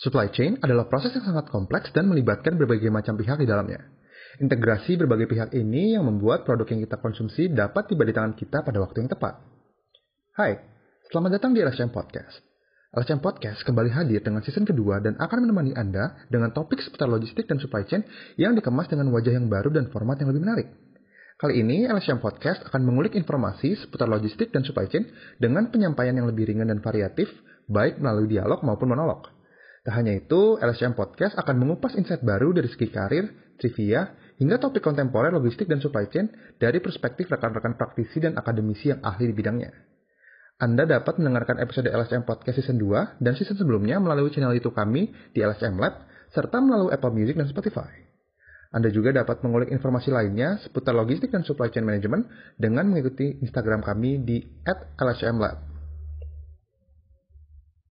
Supply chain adalah proses yang sangat kompleks dan melibatkan berbagai macam pihak di dalamnya. Integrasi berbagai pihak ini yang membuat produk yang kita konsumsi dapat tiba di tangan kita pada waktu yang tepat. Hai, selamat datang di LSM Podcast. LSM Podcast kembali hadir dengan season kedua dan akan menemani Anda dengan topik seputar logistik dan supply chain yang dikemas dengan wajah yang baru dan format yang lebih menarik. Kali ini, LSM Podcast akan mengulik informasi seputar logistik dan supply chain dengan penyampaian yang lebih ringan dan variatif, baik melalui dialog maupun monolog. Tak hanya itu, LSM Podcast akan mengupas insight baru dari segi karir, trivia, hingga topik kontemporer logistik dan supply chain dari perspektif rekan-rekan praktisi dan akademisi yang ahli di bidangnya. Anda dapat mendengarkan episode LSM Podcast Season 2 dan season sebelumnya melalui channel YouTube kami di LSM Lab, serta melalui Apple Music dan Spotify. Anda juga dapat mengulik informasi lainnya seputar logistik dan supply chain management dengan mengikuti Instagram kami di @lsmlab.